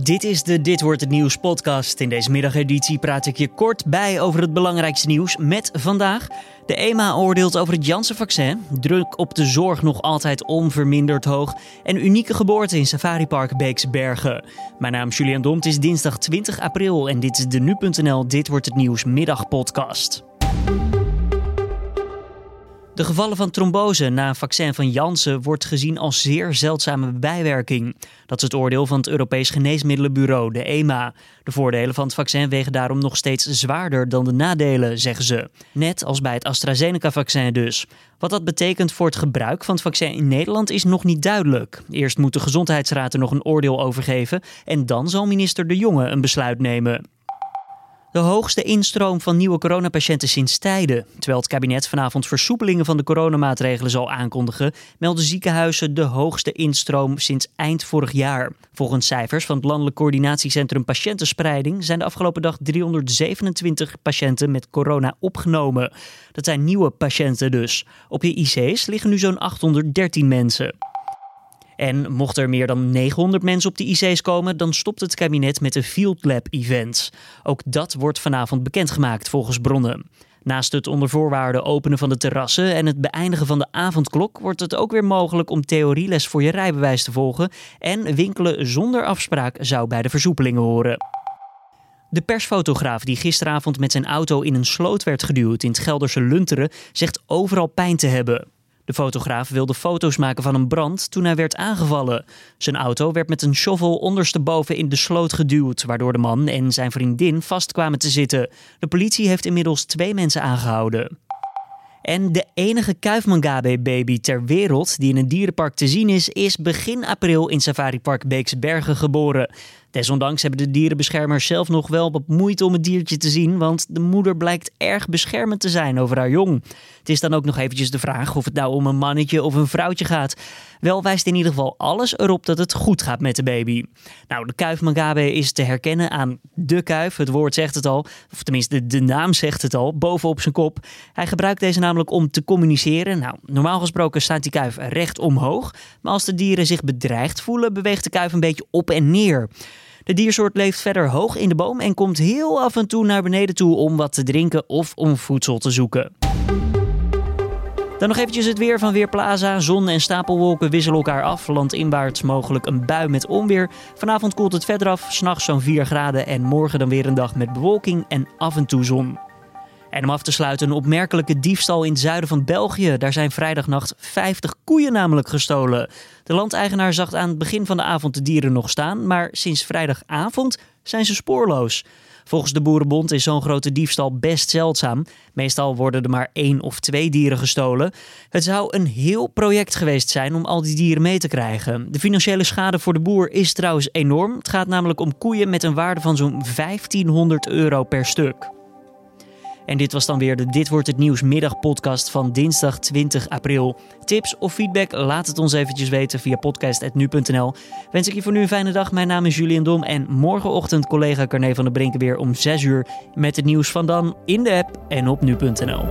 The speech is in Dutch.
Dit is de Dit wordt het nieuws podcast. In deze middageditie praat ik je kort bij over het belangrijkste nieuws met vandaag. De EMA oordeelt over het Janssen-vaccin. Druk op de zorg nog altijd onverminderd hoog. En unieke geboorte in Safari Park Beeksbergen. Mijn naam is Julian Dom. Het is dinsdag 20 april en dit is de Nu.nl Dit wordt het nieuws middagpodcast. De gevallen van trombose na een vaccin van Janssen wordt gezien als zeer zeldzame bijwerking. Dat is het oordeel van het Europees Geneesmiddelenbureau, de EMA. De voordelen van het vaccin wegen daarom nog steeds zwaarder dan de nadelen, zeggen ze. Net als bij het AstraZeneca-vaccin dus. Wat dat betekent voor het gebruik van het vaccin in Nederland is nog niet duidelijk. Eerst moet de Gezondheidsraad er nog een oordeel over geven en dan zal minister De Jonge een besluit nemen. De hoogste instroom van nieuwe coronapatiënten sinds tijden. Terwijl het kabinet vanavond versoepelingen van de coronamaatregelen zal aankondigen, melden ziekenhuizen de hoogste instroom sinds eind vorig jaar. Volgens cijfers van het Landelijk Coördinatiecentrum Patiëntenspreiding zijn de afgelopen dag 327 patiënten met corona opgenomen. Dat zijn nieuwe patiënten dus. Op de IC's liggen nu zo'n 813 mensen. En mocht er meer dan 900 mensen op de IC's komen, dan stopt het kabinet met de Field Lab events. Ook dat wordt vanavond bekendgemaakt volgens bronnen. Naast het onder voorwaarden openen van de terrassen en het beëindigen van de avondklok wordt het ook weer mogelijk om theorieles voor je rijbewijs te volgen en winkelen zonder afspraak zou bij de versoepelingen horen. De persfotograaf die gisteravond met zijn auto in een sloot werd geduwd in het Gelderse Lunteren zegt overal pijn te hebben. De fotograaf wilde foto's maken van een brand toen hij werd aangevallen. Zijn auto werd met een shovel ondersteboven in de sloot geduwd, waardoor de man en zijn vriendin vast kwamen te zitten. De politie heeft inmiddels twee mensen aangehouden. En de enige kuifmangabe-baby ter wereld die in een dierenpark te zien is, is begin april in Safari Park Beeksbergen geboren. Desondanks hebben de dierenbeschermers zelf nog wel wat moeite om het diertje te zien, want de moeder blijkt erg beschermend te zijn over haar jong. Het is dan ook nog eventjes de vraag of het nou om een mannetje of een vrouwtje gaat. Wel wijst in ieder geval alles erop dat het goed gaat met de baby. Nou, de kuif Mangabe is te herkennen aan de kuif. Het woord zegt het al, of tenminste de naam zegt het al, bovenop zijn kop. Hij gebruikt deze namelijk om te communiceren. Nou, normaal gesproken staat die kuif recht omhoog, maar als de dieren zich bedreigd voelen, beweegt de kuif een beetje op en neer. De diersoort leeft verder hoog in de boom en komt heel af en toe naar beneden toe om wat te drinken of om voedsel te zoeken. Dan nog eventjes het weer van Weerplaza. Zon en stapelwolken wisselen elkaar af. Landinwaarts mogelijk een bui met onweer. Vanavond koelt het verder af, s'nachts zo'n 4 graden. En morgen dan weer een dag met bewolking en af en toe zon. En om af te sluiten een opmerkelijke diefstal in het zuiden van België. Daar zijn vrijdagnacht 50 koeien namelijk gestolen. De landeigenaar zag aan het begin van de avond de dieren nog staan, maar sinds vrijdagavond zijn ze spoorloos. Volgens de Boerenbond is zo'n grote diefstal best zeldzaam. Meestal worden er maar één of twee dieren gestolen. Het zou een heel project geweest zijn om al die dieren mee te krijgen. De financiële schade voor de boer is trouwens enorm. Het gaat namelijk om koeien met een waarde van zo'n 1500 euro per stuk. En dit was dan weer de Dit wordt het nieuws middagpodcast van dinsdag 20 april. Tips of feedback, laat het ons eventjes weten via podcast.nu.nl. Wens ik je voor nu een fijne dag. Mijn naam is Julian Dom en morgenochtend collega Carne van der Brinken weer om 6 uur met het nieuws van dan in de app en op nu.nl.